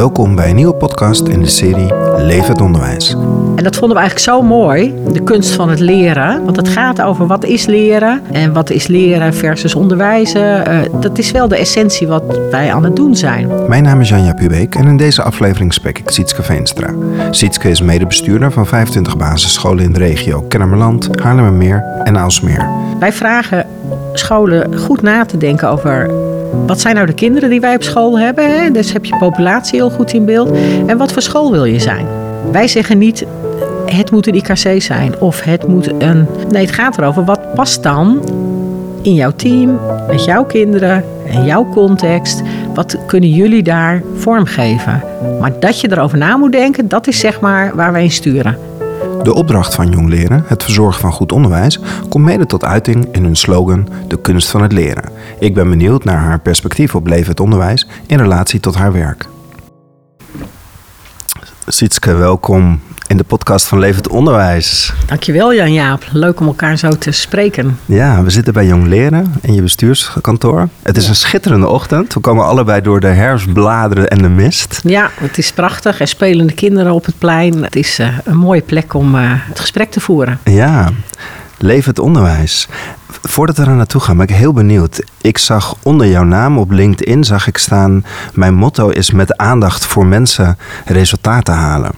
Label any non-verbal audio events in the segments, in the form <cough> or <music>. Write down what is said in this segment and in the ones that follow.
Welkom bij een nieuwe podcast in de serie Leef het onderwijs. En dat vonden we eigenlijk zo mooi, de kunst van het leren. Want het gaat over wat is leren en wat is leren versus onderwijzen. Uh, dat is wel de essentie wat wij aan het doen zijn. Mijn naam is Janja Pubeek en in deze aflevering spreek ik Sietske Veenstra. Sietske is medebestuurder van 25 basisscholen in de regio Kennemerland, Haarlemmermeer en Aalsmeer. Wij vragen scholen goed na te denken over wat zijn nou de kinderen die wij op school hebben? Hè? Dus heb je populatie heel goed in beeld. En wat voor school wil je zijn? Wij zeggen niet het moet een IKC zijn of het moet een. Nee, het gaat erover wat past dan in jouw team, met jouw kinderen en jouw context. Wat kunnen jullie daar vormgeven? Maar dat je erover na moet denken, dat is zeg maar waar wij in sturen. De opdracht van Jong Leren, het verzorgen van goed onderwijs, komt mede tot uiting in hun slogan De kunst van het leren. Ik ben benieuwd naar haar perspectief op levend onderwijs in relatie tot haar werk. Sietske, welkom in de podcast van Levend Onderwijs. Dankjewel Jan-Jaap. Leuk om elkaar zo te spreken. Ja, we zitten bij Jong Leren in je bestuurskantoor. Het is een schitterende ochtend. We komen allebei door de herfstbladeren en de mist. Ja, het is prachtig. Er spelende kinderen op het plein. Het is uh, een mooie plek om uh, het gesprek te voeren. Ja, Levend Onderwijs. Voordat we er naartoe gaan, ben ik heel benieuwd. Ik zag onder jouw naam op LinkedIn zag ik staan: Mijn motto is met aandacht voor mensen resultaten halen.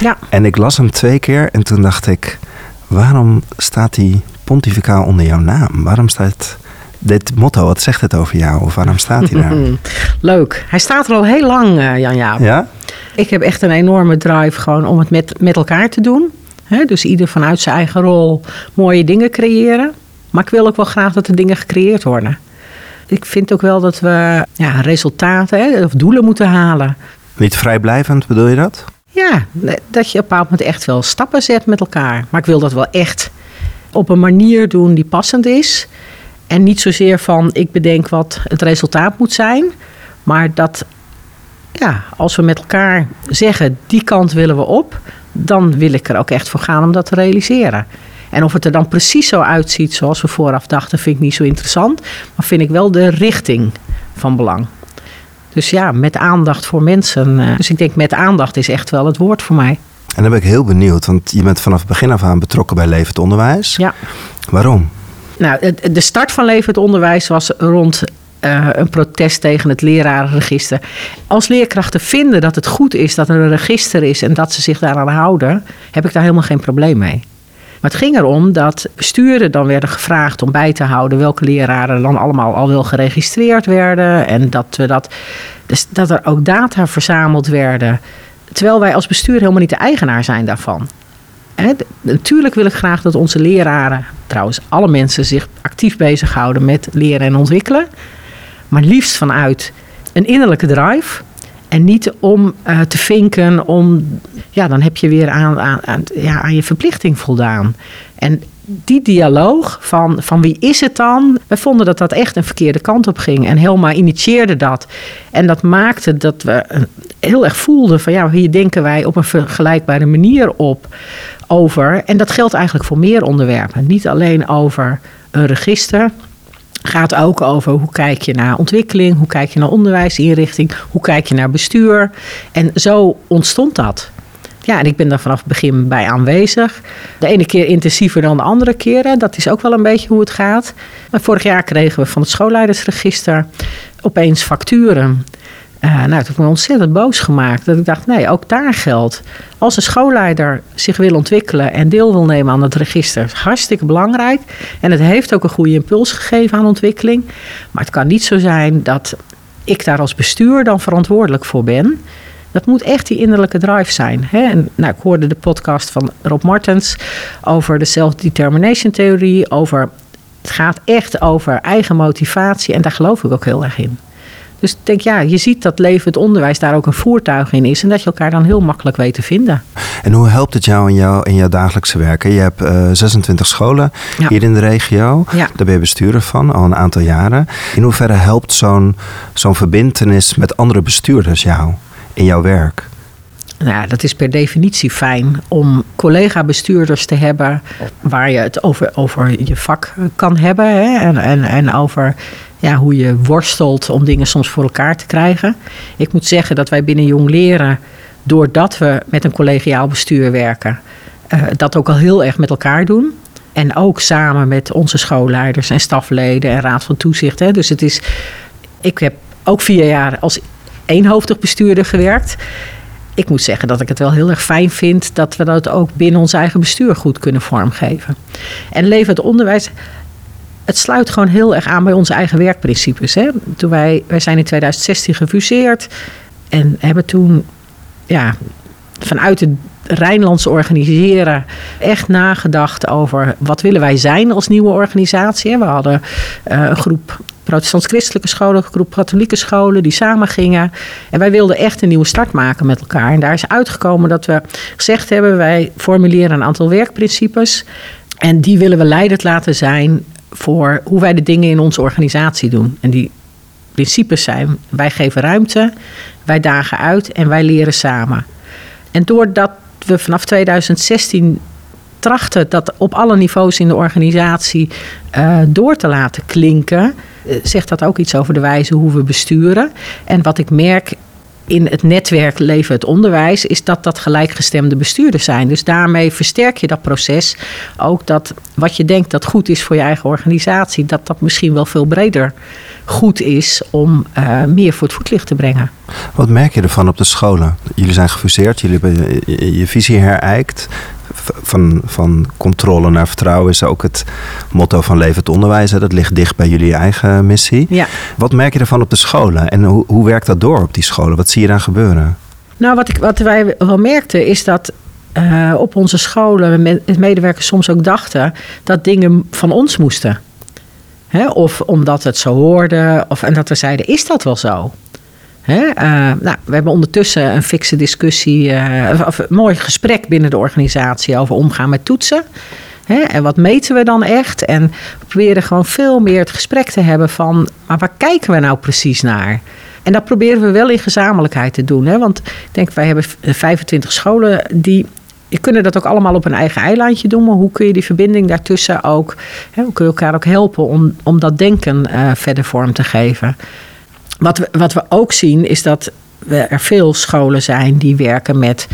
Ja. En ik las hem twee keer en toen dacht ik: waarom staat die pontificaal onder jouw naam? Waarom staat dit motto? Wat zegt het over jou? Of waarom staat hij daar? <laughs> Leuk. Hij staat er al heel lang, uh, Jan-Jaap. Ja? Ik heb echt een enorme drive gewoon om het met, met elkaar te doen. He, dus ieder vanuit zijn eigen rol mooie dingen creëren. Maar ik wil ook wel graag dat er dingen gecreëerd worden. Ik vind ook wel dat we ja, resultaten hè, of doelen moeten halen. Niet vrijblijvend, bedoel je dat? Ja, dat je op een bepaald moment echt wel stappen zet met elkaar. Maar ik wil dat wel echt op een manier doen die passend is. En niet zozeer van ik bedenk wat het resultaat moet zijn. Maar dat ja, als we met elkaar zeggen die kant willen we op. Dan wil ik er ook echt voor gaan om dat te realiseren. En of het er dan precies zo uitziet zoals we vooraf dachten, vind ik niet zo interessant. Maar vind ik wel de richting van belang. Dus ja, met aandacht voor mensen. Dus ik denk met aandacht is echt wel het woord voor mij. En dan ben ik heel benieuwd, want je bent vanaf het begin af aan betrokken bij Levend Onderwijs. Ja. Waarom? Nou, de start van Levend Onderwijs was rond uh, een protest tegen het lerarenregister. Als leerkrachten vinden dat het goed is dat er een register is en dat ze zich daaraan houden, heb ik daar helemaal geen probleem mee. Maar het ging erom dat besturen dan werden gevraagd om bij te houden welke leraren dan allemaal al wel geregistreerd werden. En dat, we dat, dus dat er ook data verzameld werden. Terwijl wij als bestuur helemaal niet de eigenaar zijn daarvan. Natuurlijk wil ik graag dat onze leraren, trouwens alle mensen, zich actief bezighouden met leren en ontwikkelen. Maar liefst vanuit een innerlijke drive. En niet om uh, te vinken, om, ja, dan heb je weer aan, aan, ja, aan je verplichting voldaan. En die dialoog van, van wie is het dan? We vonden dat dat echt een verkeerde kant op ging. En Helma initieerde dat. En dat maakte dat we heel erg voelden van ja, hier denken wij op een vergelijkbare manier op over. En dat geldt eigenlijk voor meer onderwerpen. Niet alleen over een register gaat ook over hoe kijk je naar ontwikkeling, hoe kijk je naar onderwijsinrichting, hoe kijk je naar bestuur. En zo ontstond dat. Ja, en ik ben daar vanaf het begin bij aanwezig. De ene keer intensiever dan de andere keren. Dat is ook wel een beetje hoe het gaat. Maar vorig jaar kregen we van het schoolleidersregister opeens facturen uh, nou, het heeft me ontzettend boos gemaakt. Dat ik dacht, nee, ook daar geldt. Als een schoolleider zich wil ontwikkelen en deel wil nemen aan het register, is hartstikke belangrijk. En het heeft ook een goede impuls gegeven aan ontwikkeling. Maar het kan niet zo zijn dat ik daar als bestuur dan verantwoordelijk voor ben. Dat moet echt die innerlijke drive zijn. Hè? En, nou, ik hoorde de podcast van Rob Martens over de self-determination theorie. Over, het gaat echt over eigen motivatie en daar geloof ik ook heel erg in. Dus ik denk, ja, je ziet dat levend onderwijs daar ook een voertuig in is. En dat je elkaar dan heel makkelijk weet te vinden. En hoe helpt het jou in jouw, in jouw dagelijkse werken? Je hebt uh, 26 scholen hier in de regio. Ja. Daar ben je bestuurder van, al een aantal jaren. In hoeverre helpt zo'n zo'n verbindenis met andere bestuurders jou in jouw werk? Nou ja, dat is per definitie fijn om collega-bestuurders te hebben waar je het over, over je vak kan hebben. Hè? En, en, en over ja, hoe je worstelt om dingen soms voor elkaar te krijgen. Ik moet zeggen dat wij binnen Jong Leren, doordat we met een collegiaal bestuur werken, uh, dat ook al heel erg met elkaar doen. En ook samen met onze schoolleiders en stafleden en raad van toezicht. Hè. Dus het is, ik heb ook vier jaar als eenhoofdig bestuurder gewerkt. Ik moet zeggen dat ik het wel heel erg fijn vind dat we dat ook binnen ons eigen bestuur goed kunnen vormgeven. En leven het onderwijs, het sluit gewoon heel erg aan bij onze eigen werkprincipes. Hè. Toen wij, wij zijn in 2016 gefuseerd en hebben toen ja, vanuit het Rijnlandse organiseren echt nagedacht over wat willen wij zijn als nieuwe organisatie. We hadden uh, een groep protestants-christelijke scholen, een groep katholieke scholen die samen gingen. En wij wilden echt een nieuwe start maken met elkaar. En daar is uitgekomen dat we gezegd hebben, wij formuleren een aantal werkprincipes. En die willen we leidend laten zijn voor hoe wij de dingen in onze organisatie doen. En die principes zijn, wij geven ruimte, wij dagen uit en wij leren samen. En doordat we vanaf 2016 trachten dat op alle niveaus in de organisatie uh, door te laten klinken, uh, zegt dat ook iets over de wijze hoe we besturen. En wat ik merk in het netwerk Leven het Onderwijs, is dat dat gelijkgestemde bestuurders zijn. Dus daarmee versterk je dat proces. Ook dat wat je denkt dat goed is voor je eigen organisatie, dat dat misschien wel veel breder goed is om uh, meer voor het voetlicht te brengen. Wat merk je ervan op de scholen? Jullie zijn gefuseerd, jullie hebben je visie herijkt. Van, van controle naar vertrouwen is ook het motto van Levend Onderwijs. Dat ligt dicht bij jullie eigen missie. Ja. Wat merk je ervan op de scholen? En hoe, hoe werkt dat door op die scholen? Wat zie je daar gebeuren? Nou, wat, ik, wat wij wel merkten is dat uh, op onze scholen medewerkers soms ook dachten dat dingen van ons moesten. Hè? Of omdat het zo hoorde. Of, en dat we zeiden, is dat wel zo? Hè? Uh, nou, we hebben ondertussen een fikse discussie, uh, of een mooi gesprek binnen de organisatie over omgaan met toetsen. Hè? En wat meten we dan echt? En we proberen gewoon veel meer het gesprek te hebben van, maar waar kijken we nou precies naar? En dat proberen we wel in gezamenlijkheid te doen. Hè? Want ik denk, wij hebben 25 scholen die je kunnen dat ook allemaal op een eigen eilandje doen, maar hoe kun je die verbinding daartussen ook, hè, kun je elkaar ook helpen om, om dat denken verder vorm te geven? Wat we, wat we ook zien is dat er veel scholen zijn die werken met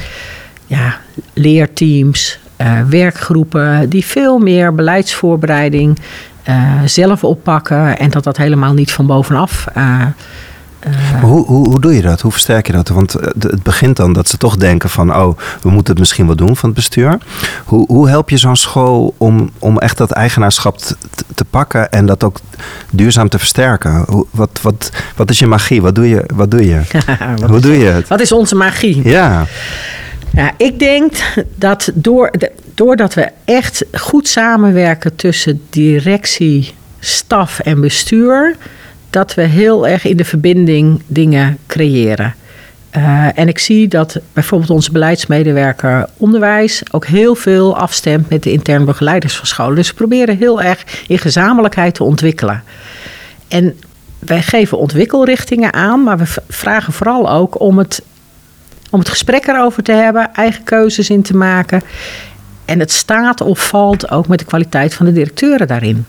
ja, leerteams, uh, werkgroepen, die veel meer beleidsvoorbereiding uh, zelf oppakken en dat dat helemaal niet van bovenaf uh, hoe, hoe, hoe doe je dat? Hoe versterk je dat? Want eh, het begint dan dat ze toch denken van... oh, we moeten het misschien wel doen van het bestuur. Hoe, hoe help je zo'n school om, om echt dat eigenaarschap te, te pakken... en dat ook duurzaam te versterken? Hoe, wat, wat, wat is je magie? Wat doe je? Wat doe je? <laughs> hoe doe je het? Wat is onze magie? Ja. Ja, ik denk dat door, doordat we echt goed samenwerken tussen directie, staf en bestuur dat we heel erg in de verbinding dingen creëren. Uh, en ik zie dat bijvoorbeeld onze beleidsmedewerker onderwijs ook heel veel afstemt met de interne begeleiders van scholen. Dus we proberen heel erg in gezamenlijkheid te ontwikkelen. En wij geven ontwikkelrichtingen aan, maar we vragen vooral ook om het, om het gesprek erover te hebben, eigen keuzes in te maken. En het staat of valt ook met de kwaliteit van de directeuren daarin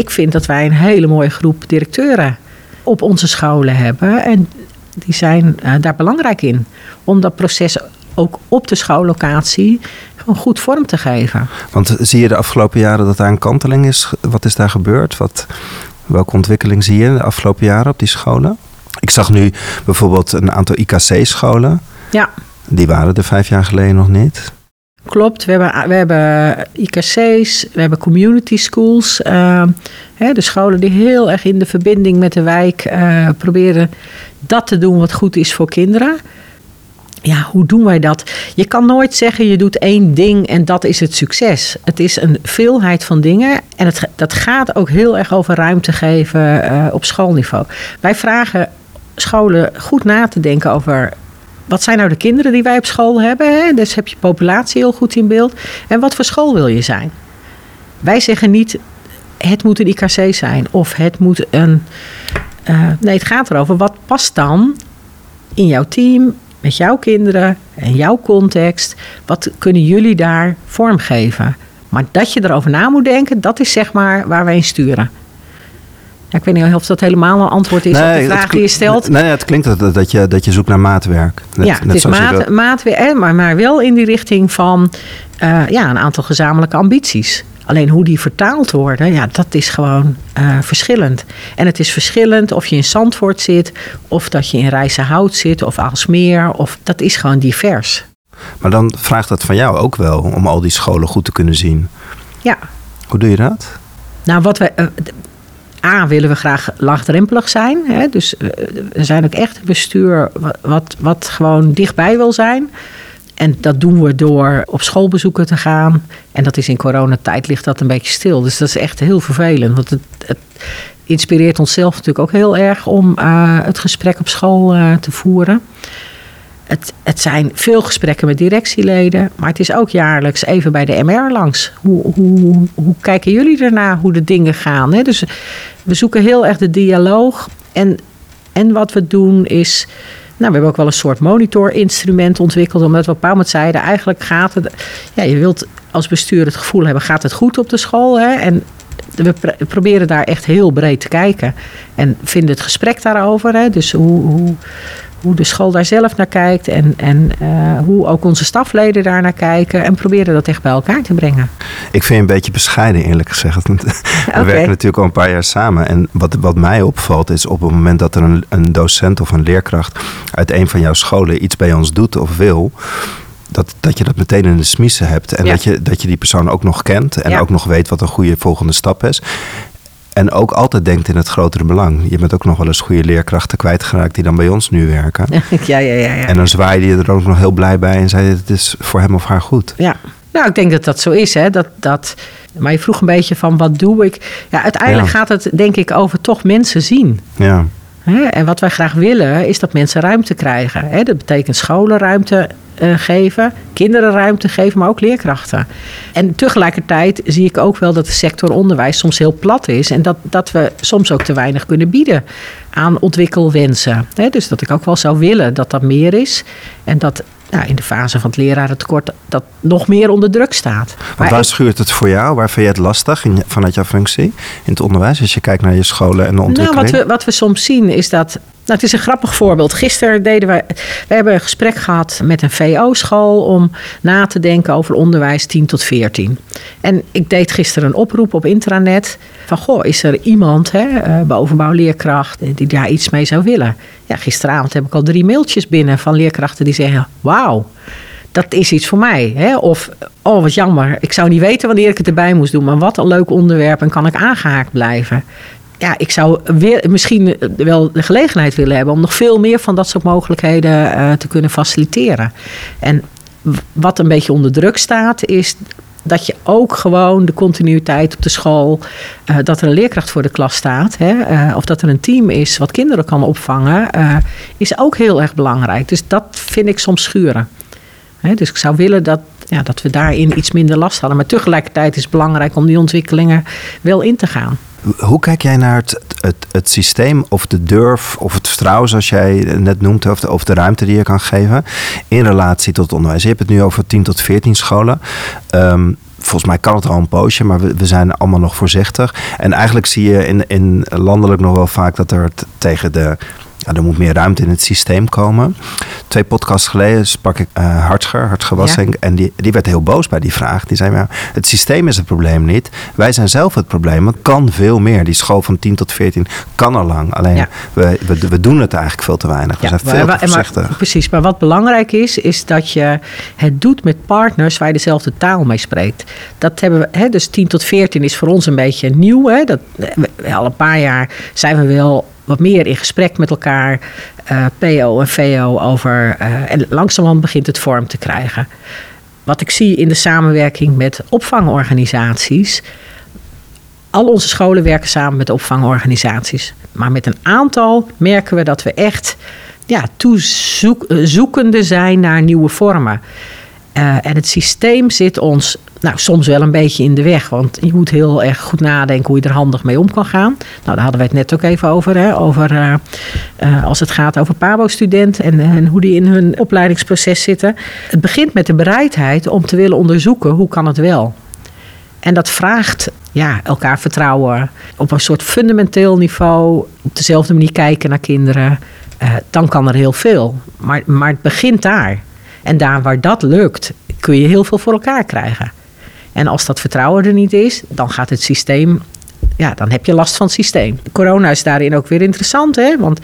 ik vind dat wij een hele mooie groep directeuren op onze scholen hebben. En die zijn uh, daar belangrijk in. Om dat proces ook op de schoollocatie gewoon goed vorm te geven. Want zie je de afgelopen jaren dat daar een kanteling is? Wat is daar gebeurd? Wat, welke ontwikkeling zie je de afgelopen jaren op die scholen? Ik zag nu bijvoorbeeld een aantal IKC-scholen. Ja. Die waren er vijf jaar geleden nog niet. Klopt, we hebben, we hebben IKC's, we hebben community schools. Uh, hè, de scholen die heel erg in de verbinding met de wijk uh, proberen dat te doen wat goed is voor kinderen. Ja, hoe doen wij dat? Je kan nooit zeggen je doet één ding en dat is het succes. Het is een veelheid van dingen en het, dat gaat ook heel erg over ruimte geven uh, op schoolniveau. Wij vragen scholen goed na te denken over wat zijn nou de kinderen die wij op school hebben? Hè? Dus heb je populatie heel goed in beeld. En wat voor school wil je zijn? Wij zeggen niet, het moet een IKC zijn of het moet een. Uh, nee, het gaat erover wat past dan in jouw team, met jouw kinderen. en jouw context. Wat kunnen jullie daar vormgeven? Maar dat je erover na moet denken, dat is zeg maar waar wij in sturen. Ja, ik weet niet of dat helemaal een antwoord is op de vraag die je stelt. Nee, het klinkt dat, dat, je, dat je zoekt naar maatwerk. Net, ja, is maat, maatwerk, maar, maar wel in die richting van uh, ja, een aantal gezamenlijke ambities. Alleen hoe die vertaald worden, ja, dat is gewoon uh, verschillend. En het is verschillend of je in Zandvoort zit, of dat je in Rijssenhout zit, of Aalsmeer. Of, dat is gewoon divers. Maar dan vraagt dat van jou ook wel om al die scholen goed te kunnen zien. Ja. Hoe doe je dat? Nou, wat we. A, willen we graag laagdrempelig zijn. Hè? Dus uh, we zijn ook echt een bestuur wat, wat, gewoon dichtbij wil zijn. En dat doen we door op schoolbezoeken te gaan. En dat is in coronatijd ligt dat een beetje stil. Dus dat is echt heel vervelend. Want het, het inspireert onszelf natuurlijk ook heel erg om uh, het gesprek op school uh, te voeren. Het, het, zijn veel gesprekken met directieleden, maar het is ook jaarlijks even bij de MR langs. Hoe, hoe, hoe kijken jullie ernaar, hoe de dingen gaan? Hè? Dus we zoeken heel erg de dialoog. En, en wat we doen is nou, we hebben ook wel een soort monitorinstrument ontwikkeld, omdat we op een zeiden, eigenlijk gaat het, ja, je wilt als bestuur het gevoel hebben, gaat het goed op de school? Hè? En we proberen daar echt heel breed te kijken. En vinden het gesprek daarover. Hè? Dus hoe, hoe, hoe de school daar zelf naar kijkt en, en uh, hoe ook onze stafleden daar naar kijken. En proberen dat echt bij elkaar te brengen. Ik vind je een beetje bescheiden eerlijk gezegd. <laughs> We okay. werken natuurlijk al een paar jaar samen. En wat, wat mij opvalt is op het moment dat er een, een docent of een leerkracht uit een van jouw scholen iets bij ons doet of wil dat, dat je dat meteen in de smissen hebt. En dat, je, dat je die persoon ook nog kent. En ook nog weet wat een goede volgende stap is. En ook altijd denkt in het grotere belang. Je bent ook nog wel eens goede leerkrachten kwijtgeraakt die dan bij ons nu werken. <laughs> Ja, ja, ja. ja. En dan zwaaide je er ook nog heel blij bij en zei het is voor hem of haar goed. Ja, nou ik denk dat dat zo is. Hè? Dat, dat, maar je vroeg een beetje van wat doe ik? Ja, uiteindelijk gaat het denk ik over toch mensen zien. Ja. En wat wij graag willen is dat mensen ruimte krijgen. Dat betekent scholenruimte uh, geven, kinderen ruimte geven, maar ook leerkrachten. En tegelijkertijd zie ik ook wel dat de sector onderwijs soms heel plat is en dat, dat we soms ook te weinig kunnen bieden aan ontwikkelwensen. Dus dat ik ook wel zou willen dat dat meer is en dat nou, in de fase van het lerarentekort dat nog meer onder druk staat. Want waar schuurt het voor jou? Waar vind je het lastig in, vanuit jouw functie in het onderwijs? Als je kijkt naar je scholen en de ontwikkeling. Nou, wat we, wat we soms zien is dat nou, het is een grappig voorbeeld. Gisteren deden wij, we hebben een gesprek gehad met een VO-school om na te denken over onderwijs 10 tot 14. En ik deed gisteren een oproep op intranet van goh, is er iemand, hè, eh, bovenbouwleerkracht, die daar iets mee zou willen? Ja, gisteravond heb ik al drie mailtjes binnen van leerkrachten die zeggen: Wauw, dat is iets voor mij. Hè? Of, oh wat jammer, ik zou niet weten wanneer ik het erbij moest doen, maar wat een leuk onderwerp en kan ik aangehaakt blijven ja, ik zou weer, misschien wel de gelegenheid willen hebben om nog veel meer van dat soort mogelijkheden uh, te kunnen faciliteren. En wat een beetje onder druk staat, is dat je ook gewoon de continuïteit op de school, uh, dat er een leerkracht voor de klas staat, hè, of dat er een team is wat kinderen kan opvangen, is ook heel erg belangrijk. Dus dat vind ik soms schuren. Hè, dus ik zou willen dat, ja, dat we daarin iets minder last hadden. Maar tegelijkertijd is het belangrijk om die ontwikkelingen wel in te gaan. Hoe kijk jij naar het, het, het systeem of de durf of het vertrouwen, zoals jij net noemt, of de, de ruimte die je kan geven in relatie tot het onderwijs? Je hebt het nu over 10 tot 14 scholen. Um, volgens mij kan het al een poosje, maar we, we, zijn allemaal nog voorzichtig. En eigenlijk zie je in, in landelijk nog wel vaak dat er tegen de ja, er moet meer ruimte in het systeem komen. Twee podcasts geleden sprak ik uh, Hartger, Hartger Wassink. En die, die werd heel boos bij die vraag. Die zei, ja, het systeem is het probleem niet. Wij zijn zelf het probleem. Het kan veel meer. Die school van 10 tot 14 kan al lang. Alleen we, we, we, doen het eigenlijk veel te weinig. We zijn veel te voorzichtig. precies, maar wat belangrijk is, is dat je het doet met partners waar je dezelfde taal mee spreekt. Dat hebben we, hè, dus 10 tot 14 is voor ons een beetje nieuw. Hè? Dat, al een paar jaar zijn we wel wat meer in gesprek met elkaar, eh, PO en VO, over. Uh, en langzamerhand begint het vorm te krijgen. Wat ik zie in de samenwerking met opvangorganisaties. Al onze scholen werken samen met opvangorganisaties. Maar met een aantal merken we dat we echt ja, toezoekende zijn naar nieuwe vormen. Eh, en het systeem zit ons nou, soms wel een beetje in de weg. Want je moet heel erg goed nadenken hoe je er handig mee om kan gaan. Nou, daar hadden we het net ook even over. Hè? over uh, uh, als het gaat over PABO-studenten en, en, hoe die in hun opleidingsproces zitten. Het begint met de bereidheid om te willen onderzoeken hoe kan het wel. En dat vraagt ja, elkaar vertrouwen op een soort fundamenteel niveau. Op dezelfde manier kijken naar kinderen. Dan kan er heel veel. Maar, maar het begint daar. En daar waar dat lukt, kun je heel veel voor elkaar krijgen. En als dat vertrouwen er niet is, dan gaat het systeem. Ja, dan heb je last van het systeem. Corona is daarin ook weer interessant, hè? Want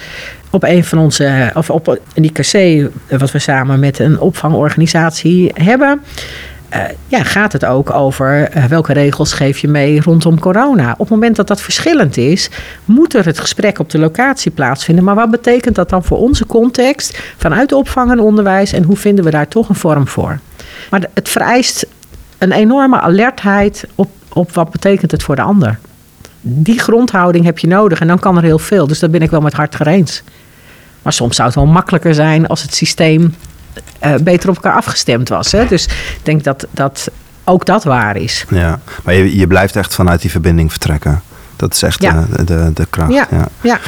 op een van onze, of op een IKC, wat we samen met een opvangorganisatie hebben, uh, ja, gaat het ook over uh, welke regels geef je mee rondom corona. Op het moment dat dat verschillend is, moet er het gesprek op de locatie plaatsvinden. Maar wat betekent dat dan voor onze context vanuit opvang en onderwijs en hoe vinden we daar toch een vorm voor? Maar het vereist een enorme alertheid op, op wat betekent het voor de ander. Die grondhouding heb je nodig en dan kan er heel veel. Dus dat ben ik wel met hart eens. Maar soms zou het wel makkelijker zijn als het systeem uh, beter op elkaar afgestemd was. Hè? Dus ik denk dat, dat ook dat waar is. Ja, maar je, je blijft echt vanuit die verbinding vertrekken. Dat is echt ja. de, de, de, kracht. Ja, ja. ja.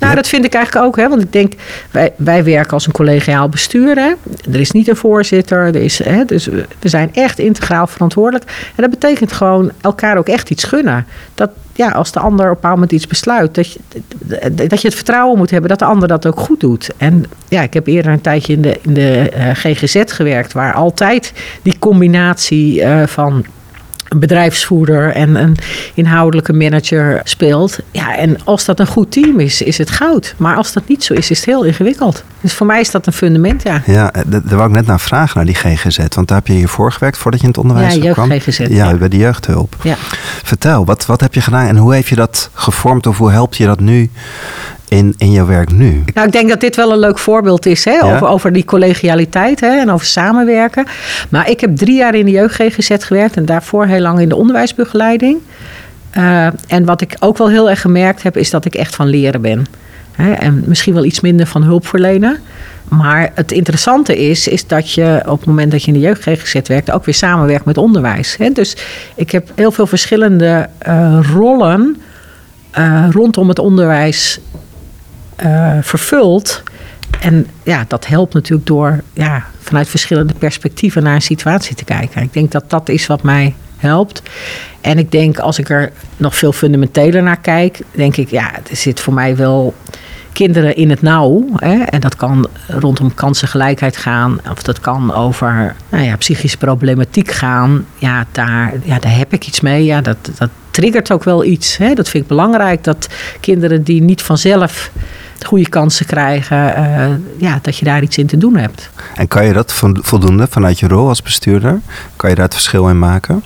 nou dat vind ik eigenlijk ook. Hè, want ik denk, wij, wij werken als een collegiaal bestuur. Hè. Er is niet een voorzitter. Er is, hè, dus we zijn echt integraal verantwoordelijk. En dat betekent gewoon elkaar ook echt iets gunnen. Dat, ja, als de ander op een bepaald moment iets besluit, dat je, dat je het vertrouwen moet hebben dat de ander dat ook goed doet. En ja, ik heb eerder een tijdje in de, in de uh, GGZ gewerkt, waar altijd die combinatie uh, van bedrijfsvoerder en een inhoudelijke manager speelt. Ja, en als dat een goed team is, is het goud. Maar als dat niet zo is, is het heel ingewikkeld. Dus voor mij is dat een fundament, ja. Ja, daar wou ik net naar vragen, naar die GGZ. Want daar heb je hiervoor gewerkt, voordat je in het onderwijs ja, kwam. GGZ, ja, ja, bij de jeugdhulp. Ja. Vertel, wat, wat heb je gedaan en hoe heeft je dat gevormd of hoe helpt je dat nu in, in jouw werk nu? Nou, ik denk dat dit wel een leuk voorbeeld is hè, ja? over, over die collegialiteit hè, en over samenwerken. Maar ik heb drie jaar in de jeugd GGZ gewerkt en daarvoor heel lang in de onderwijsbegeleiding. Uh, en wat ik ook wel heel erg gemerkt heb, is dat ik echt van leren ben. Hè, en misschien wel iets minder van hulp verlenen. Maar het interessante is, is dat je op het moment dat je in de jeugd GGZ werkt, ook weer samenwerkt met onderwijs. Hè. Dus ik heb heel veel verschillende uh, rollen uh, rondom het onderwijs uh, vervult. En ja, dat helpt natuurlijk door ja, vanuit verschillende perspectieven naar een situatie te kijken. Ik denk dat dat is wat mij helpt. En ik denk als ik er nog veel fundamenteler naar kijk, denk ik, ja, er zit voor mij wel kinderen in het nauw. Hè? En dat kan rondom kansengelijkheid gaan. Of dat kan over nou ja, psychische problematiek gaan. Ja daar, ja, daar heb ik iets mee. Ja, dat, dat triggert ook wel iets. Hè? Dat vind ik belangrijk. Dat kinderen die niet vanzelf goede kansen krijgen, uh, ja, dat je daar iets in te doen hebt. En kan je dat voldoende vanuit je rol als bestuurder? Kan je daar het verschil in maken?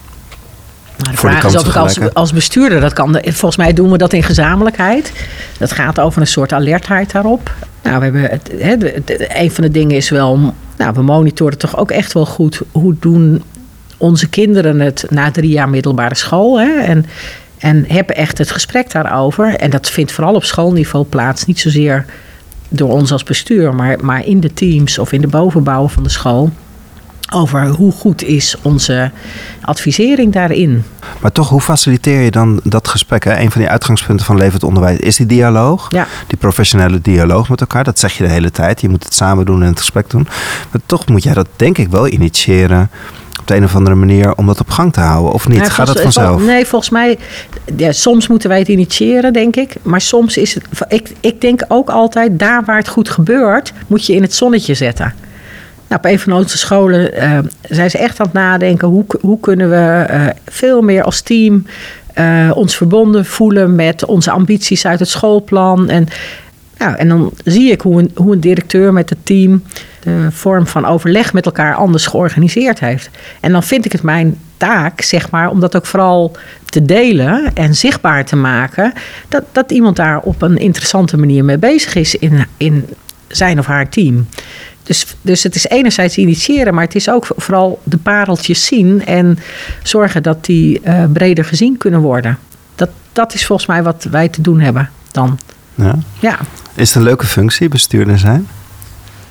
Nou, de vraag is of ik als, als bestuurder dat kan. Volgens mij doen we dat in gezamenlijkheid. Dat gaat over een soort alertheid daarop. Nou, we hebben het, he, een van de dingen is wel. Nou, we monitoren toch ook echt wel goed. Hoe doen onze kinderen het na drie jaar middelbare school? Hè? En en hebben echt het gesprek daarover. En dat vindt vooral op schoolniveau plaats. Niet zozeer door ons als bestuur, maar, maar in de teams of in de bovenbouwen van de school. Over hoe goed is onze advisering daarin. Maar toch, hoe faciliteer je dan dat gesprek? Hè? Een van die uitgangspunten van levend onderwijs is die dialoog. Ja. Die professionele dialoog met elkaar. Dat zeg je de hele tijd. Je moet het samen doen en het gesprek doen. Maar toch moet jij dat denk ik wel initiëren de een of andere manier om dat op gang te houden? Of niet? Ja, Gaat het vanzelf? Nee, volgens mij, ja, soms moeten wij het initiëren, denk ik. Maar soms is het, ik, ik denk ook altijd, daar waar het goed gebeurt, moet je in het zonnetje zetten. Nou, op een van onze scholen uh, zijn ze echt aan het nadenken, hoe, hoe kunnen we uh, veel meer als team uh, ons verbonden voelen met onze ambities uit het schoolplan. En, nou, en dan zie ik hoe een, hoe een directeur met het team de vorm van overleg met elkaar anders georganiseerd heeft. En dan vind ik het mijn taak, zeg maar, om dat ook vooral te delen en zichtbaar te maken. Dat, dat iemand daar op een interessante manier mee bezig is in, in zijn of haar team. Dus, dus het is enerzijds initiëren, maar het is ook vooral de pareltjes zien en zorgen dat die uh, breder gezien kunnen worden. Dat, dat is volgens mij wat wij te doen hebben dan. Ja. ja. Is het een leuke functie, bestuurder zijn?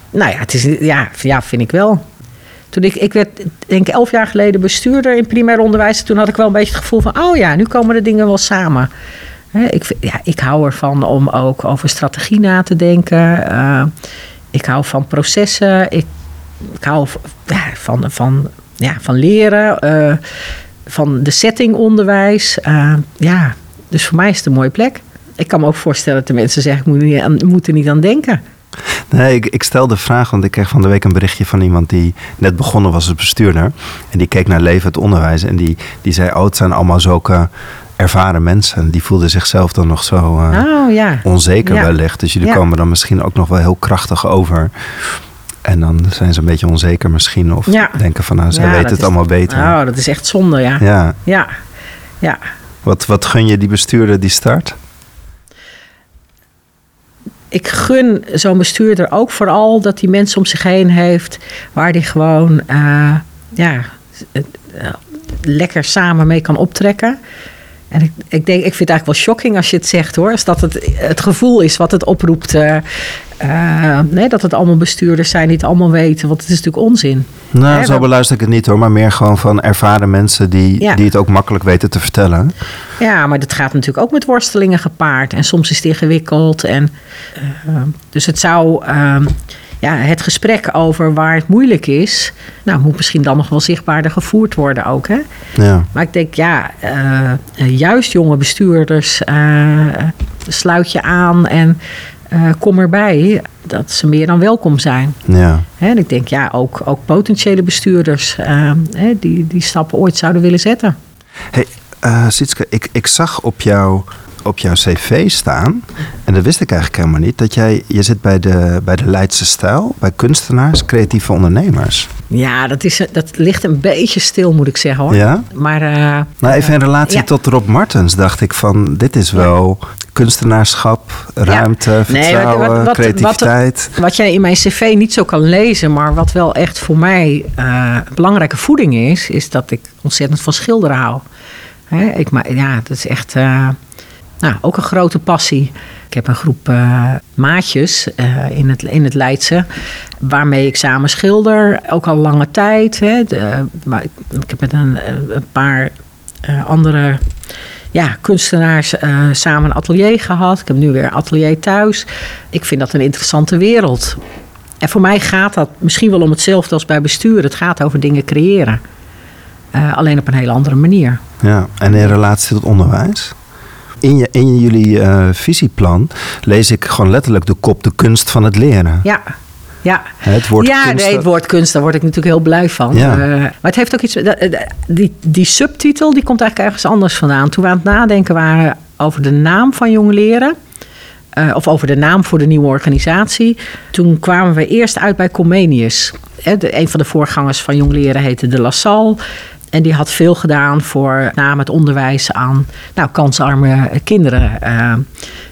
Nou ja, het is, ja, ja, vind ik wel. toen ik, ik werd, denk ik, elf jaar geleden bestuurder in primair onderwijs. Toen had ik wel een beetje het gevoel van, oh ja, nu komen de dingen wel samen. Ik, ja, ik hou ervan om ook over strategie na te denken. Eh, ik hou van processen. Ik, ik hou van, van, ja, van leren. eh, van de setting onderwijs. Eh, ja, dus voor mij is het een mooie plek. Ik kan me ook voorstellen dat de mensen zeggen, ik moet, niet aan, moet er niet aan denken. Nee, ik, ik stel de vraag, want ik kreeg van de week een berichtje van iemand die net begonnen was als bestuurder. En die keek naar leven het onderwijs en die, die zei, oh, het zijn allemaal zulke ervaren mensen. Die voelden zichzelf dan nog zo eh, Oh ja. onzeker Ja. wellicht. Dus jullie Ja. komen dan misschien ook nog wel heel krachtig over. En dan zijn ze een beetje onzeker misschien. Of denken van, nou, zij weten het allemaal beter. Oh, dat is echt zonde, ja. Ja. Ja, ja. Wat, wat gun je die bestuurder die start? Ik gun zo'n bestuurder ook vooral dat hij mensen om zich heen heeft waar hij gewoon eh, ja, eh, lekker samen mee kan optrekken. En ik, ik, denk, ik vind het eigenlijk wel shocking als je het zegt hoor. Als dat het, het gevoel is wat het oproept. eh, eh, nee, dat het allemaal bestuurders zijn die het allemaal weten. Want het is natuurlijk onzin. Nou, Hè, zo beluister ik het niet hoor. Maar meer gewoon van ervaren mensen die, Ja. die het ook makkelijk weten te vertellen. Ja, maar dat gaat natuurlijk ook met worstelingen gepaard. En soms is het ingewikkeld. En, eh, dus het zou. Ja, het gesprek over waar het moeilijk is. Nou, moet misschien dan nog wel zichtbaarder gevoerd worden ook. Hè? Ja. Maar ik denk, ja, eh, eh, juist jonge bestuurders. eh, sluit je aan en kom erbij. Dat ze meer dan welkom zijn. Ja. Hè, en ik denk, ja, ook, ook potentiële bestuurders. die die stappen ooit zouden willen zetten. Hey, Sietske, ik, ik zag op, jou, op jouw cv staan, en dat wist ik eigenlijk helemaal niet, dat jij, je zit bij de, bij de Leidse Stijl, bij kunstenaars, creatieve ondernemers. Ja, dat, is, dat ligt een beetje stil, moet ik zeggen hoor. Ja? Maar eh, Nou, even in relatie Ja. tot Rob Martens dacht ik van, dit is wel kunstenaarschap, ruimte, Nee, vertrouwen, wat- creativiteit. wat jij in mijn cv niet zo kan lezen, maar wat wel echt voor mij eh, belangrijke voeding is, is dat ik ontzettend van schilderen hou. Ik, ma- ja, dat is echt eh, nou, ook een grote passie. Ik heb een groep eh, maatjes eh, in, het, in het Leidse, waarmee ik samen schilder, ook al lange tijd. Hè, maar ik, heb met een, paar eh, andere ja, kunstenaars samen een atelier gehad. Ik heb nu weer een atelier thuis. Ik vind dat een interessante wereld. En voor mij gaat dat misschien wel om hetzelfde als bij bestuur. Het gaat over dingen creëren. Alleen op een hele andere manier. Ja, en in relatie tot onderwijs? In, je, in jullie eh, visieplan lees ik gewoon letterlijk de kop de kunst van het leren. Ja, ja. Het woord ja, kunst, nee, het woord kunst, daar word ik natuurlijk heel blij van. Ja. Eh, maar het heeft ook iets. eh, Die, die subtitel die komt eigenlijk ergens anders vandaan. Toen we aan het nadenken waren over de naam van Jong Leren. eh, of over de naam voor de nieuwe organisatie. Toen kwamen we eerst uit bij Comenius. De, een van de voorgangers van Jong Leren heette De La Salle. En die had veel gedaan voor naam het onderwijs aan nou, kansarme kinderen. eh.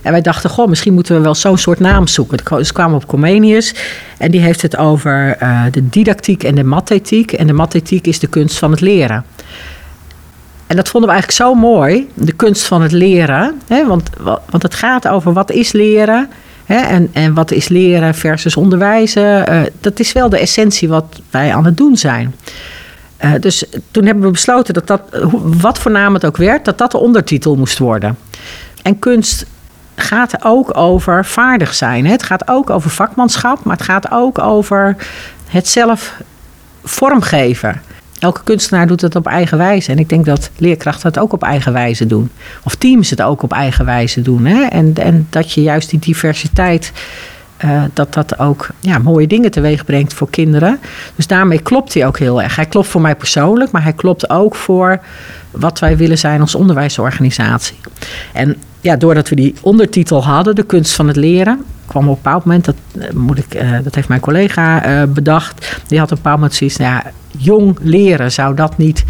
en wij dachten, goh, misschien moeten we wel zo'n soort naam zoeken. Dus kwamen op Comenius. En die heeft het over eh, de didactiek en de mathetiek. En de mathetiek is de kunst van het leren. En dat vonden we eigenlijk zo mooi, de kunst van het leren. Hè? Want, wa- want het gaat over wat is leren hè? En, en wat is leren versus onderwijzen. Eh, dat is wel de essentie wat wij aan het doen zijn. Eh, dus toen hebben we besloten dat dat, hoe- wat voor naam het ook werd, dat dat de ondertitel moest worden. En kunst gaat ook over vaardig zijn. hè. Het gaat ook over vakmanschap, maar het gaat ook over het zelf vormgeven. Elke kunstenaar doet het op eigen wijze. En ik denk dat leerkrachten het ook op eigen wijze doen. Of teams het ook op eigen wijze doen. Hè? En, en dat je juist die diversiteit, eh, dat dat ook ja, mooie dingen teweeg brengt voor kinderen. Dus daarmee klopt hij ook heel erg. Hij klopt voor mij persoonlijk, maar hij klopt ook voor wat wij willen zijn als onderwijsorganisatie. En ja, doordat we die ondertitel hadden, de kunst van het leren, kwam op een bepaald moment, dat, eh, moet ik, eh, dat heeft mijn collega bedacht, die had op een bepaald moment zoiets, nou ja, jong leren, zou dat niet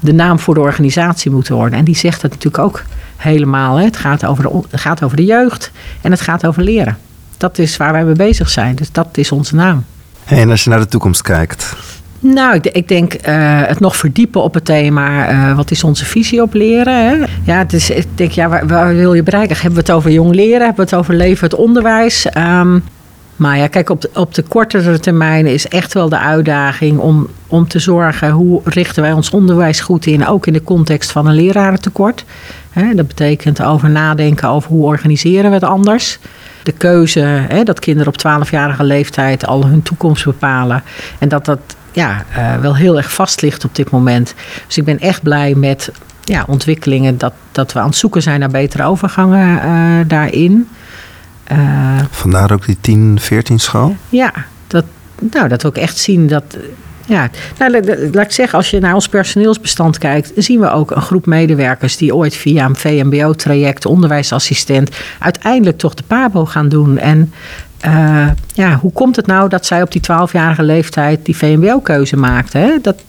de naam voor de organisatie moeten worden? En die zegt het natuurlijk ook helemaal. Het, gaat over de, het gaat over de jeugd en het gaat over leren. Dat is waar wij mee bezig zijn, dus dat is onze naam. En als je naar de toekomst kijkt, Nou, ik, ik denk eh, het nog verdiepen op het thema. eh, wat is onze visie op leren? Hè? Ja, het is, ik denk, ja, waar, waar wil je bereiken? Hebben we het over jong leren? Hebben we het over leven, het onderwijs? Ehm, Maar ja, kijk, op de, op de kortere termijn is echt wel de uitdaging om, om te zorgen hoe richten wij ons onderwijs goed in, ook in de context van een lerarentekort. Hè, dat betekent over nadenken over hoe organiseren we het anders. De keuze hè, dat kinderen op 12-jarige leeftijd al hun toekomst bepalen. En dat dat ja, uh, wel heel erg vast ligt op dit moment. Dus ik ben echt blij met ja, ontwikkelingen dat, dat we aan het zoeken zijn naar betere overgangen uh, daarin. Uh, Vandaar ook die 10, 14 school? Ja, dat, nou, dat we ook echt zien dat. Ja, nou, laat ik zeggen, als je naar ons personeelsbestand kijkt, zien we ook een groep medewerkers die ooit via een VMBO-traject, onderwijsassistent, uiteindelijk toch de PABO gaan doen. En uh, ja, hoe komt het nou dat zij op die 12-jarige leeftijd die VMBO-keuze maakte? Hè? Dat,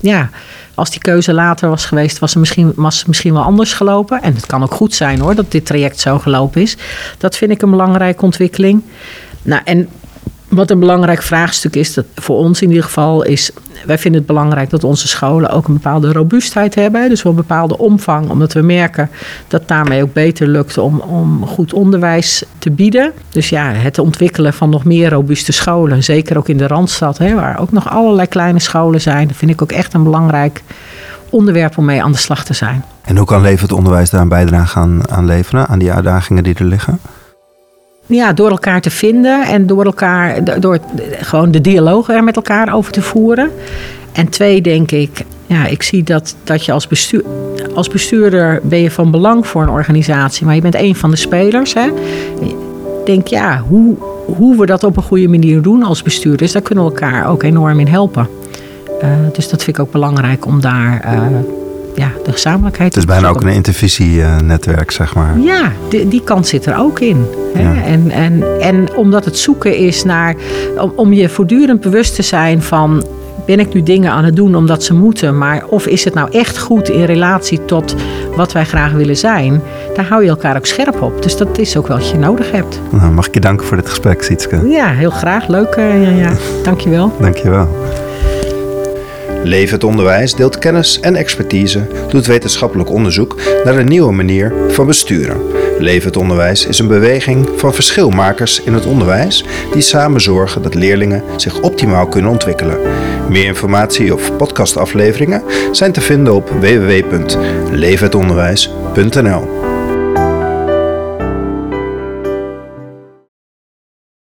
ja, als die keuze later was geweest, was het misschien, was misschien wel anders gelopen. En het kan ook goed zijn hoor, dat dit traject zo gelopen is. Dat vind ik een belangrijke ontwikkeling. Nou, en wat een belangrijk vraagstuk is, dat voor ons in ieder geval, is wij vinden het belangrijk dat onze scholen ook een bepaalde robuustheid hebben. Dus wel een bepaalde omvang, omdat we merken dat daarmee ook beter lukt om, om goed onderwijs te bieden. Dus ja, het ontwikkelen van nog meer robuuste scholen, zeker ook in de Randstad, hè, waar ook nog allerlei kleine scholen zijn, dat vind ik ook echt een belangrijk onderwerp om mee aan de slag te zijn. En hoe kan levend onderwijs daar een bijdrage aan, aan leveren, aan die uitdagingen die er liggen? Ja, door elkaar te vinden en door elkaar, door gewoon de dialoog er met elkaar over te voeren. En twee, denk ik, ja, ik zie dat, dat je als, bestuur, als bestuurder ben je van belang voor een organisatie, maar je bent een van de spelers. Hè? Denk, ja, hoe, hoe we dat op een goede manier doen als bestuurders, daar kunnen we elkaar ook enorm in helpen. Uh, dus dat vind ik ook belangrijk om daar uh, ja, de gezamenlijkheid. Het is bijna ook een intervisienetwerk, zeg maar. Ja, die, die kant zit er ook in. Hè? En, en, en omdat het zoeken is naar, om, om je voortdurend bewust te zijn van ben ik nu dingen aan het doen omdat ze moeten, maar of is het nou echt goed in relatie tot wat wij graag willen zijn, daar hou je elkaar ook scherp op. Dus dat is ook wel wat je nodig hebt. Nou, mag ik je danken voor dit gesprek, Sietske? Ja, heel graag. Leuk. Uh, ja, ja. <laughs> Dank je Leef het onderwijs deelt kennis en expertise, doet wetenschappelijk onderzoek naar een nieuwe manier van besturen. Leef het onderwijs is een beweging van verschilmakers in het onderwijs die samen zorgen dat leerlingen zich optimaal kunnen ontwikkelen. Meer informatie of podcastafleveringen zijn te vinden op www.leefhetonderwijs.nl.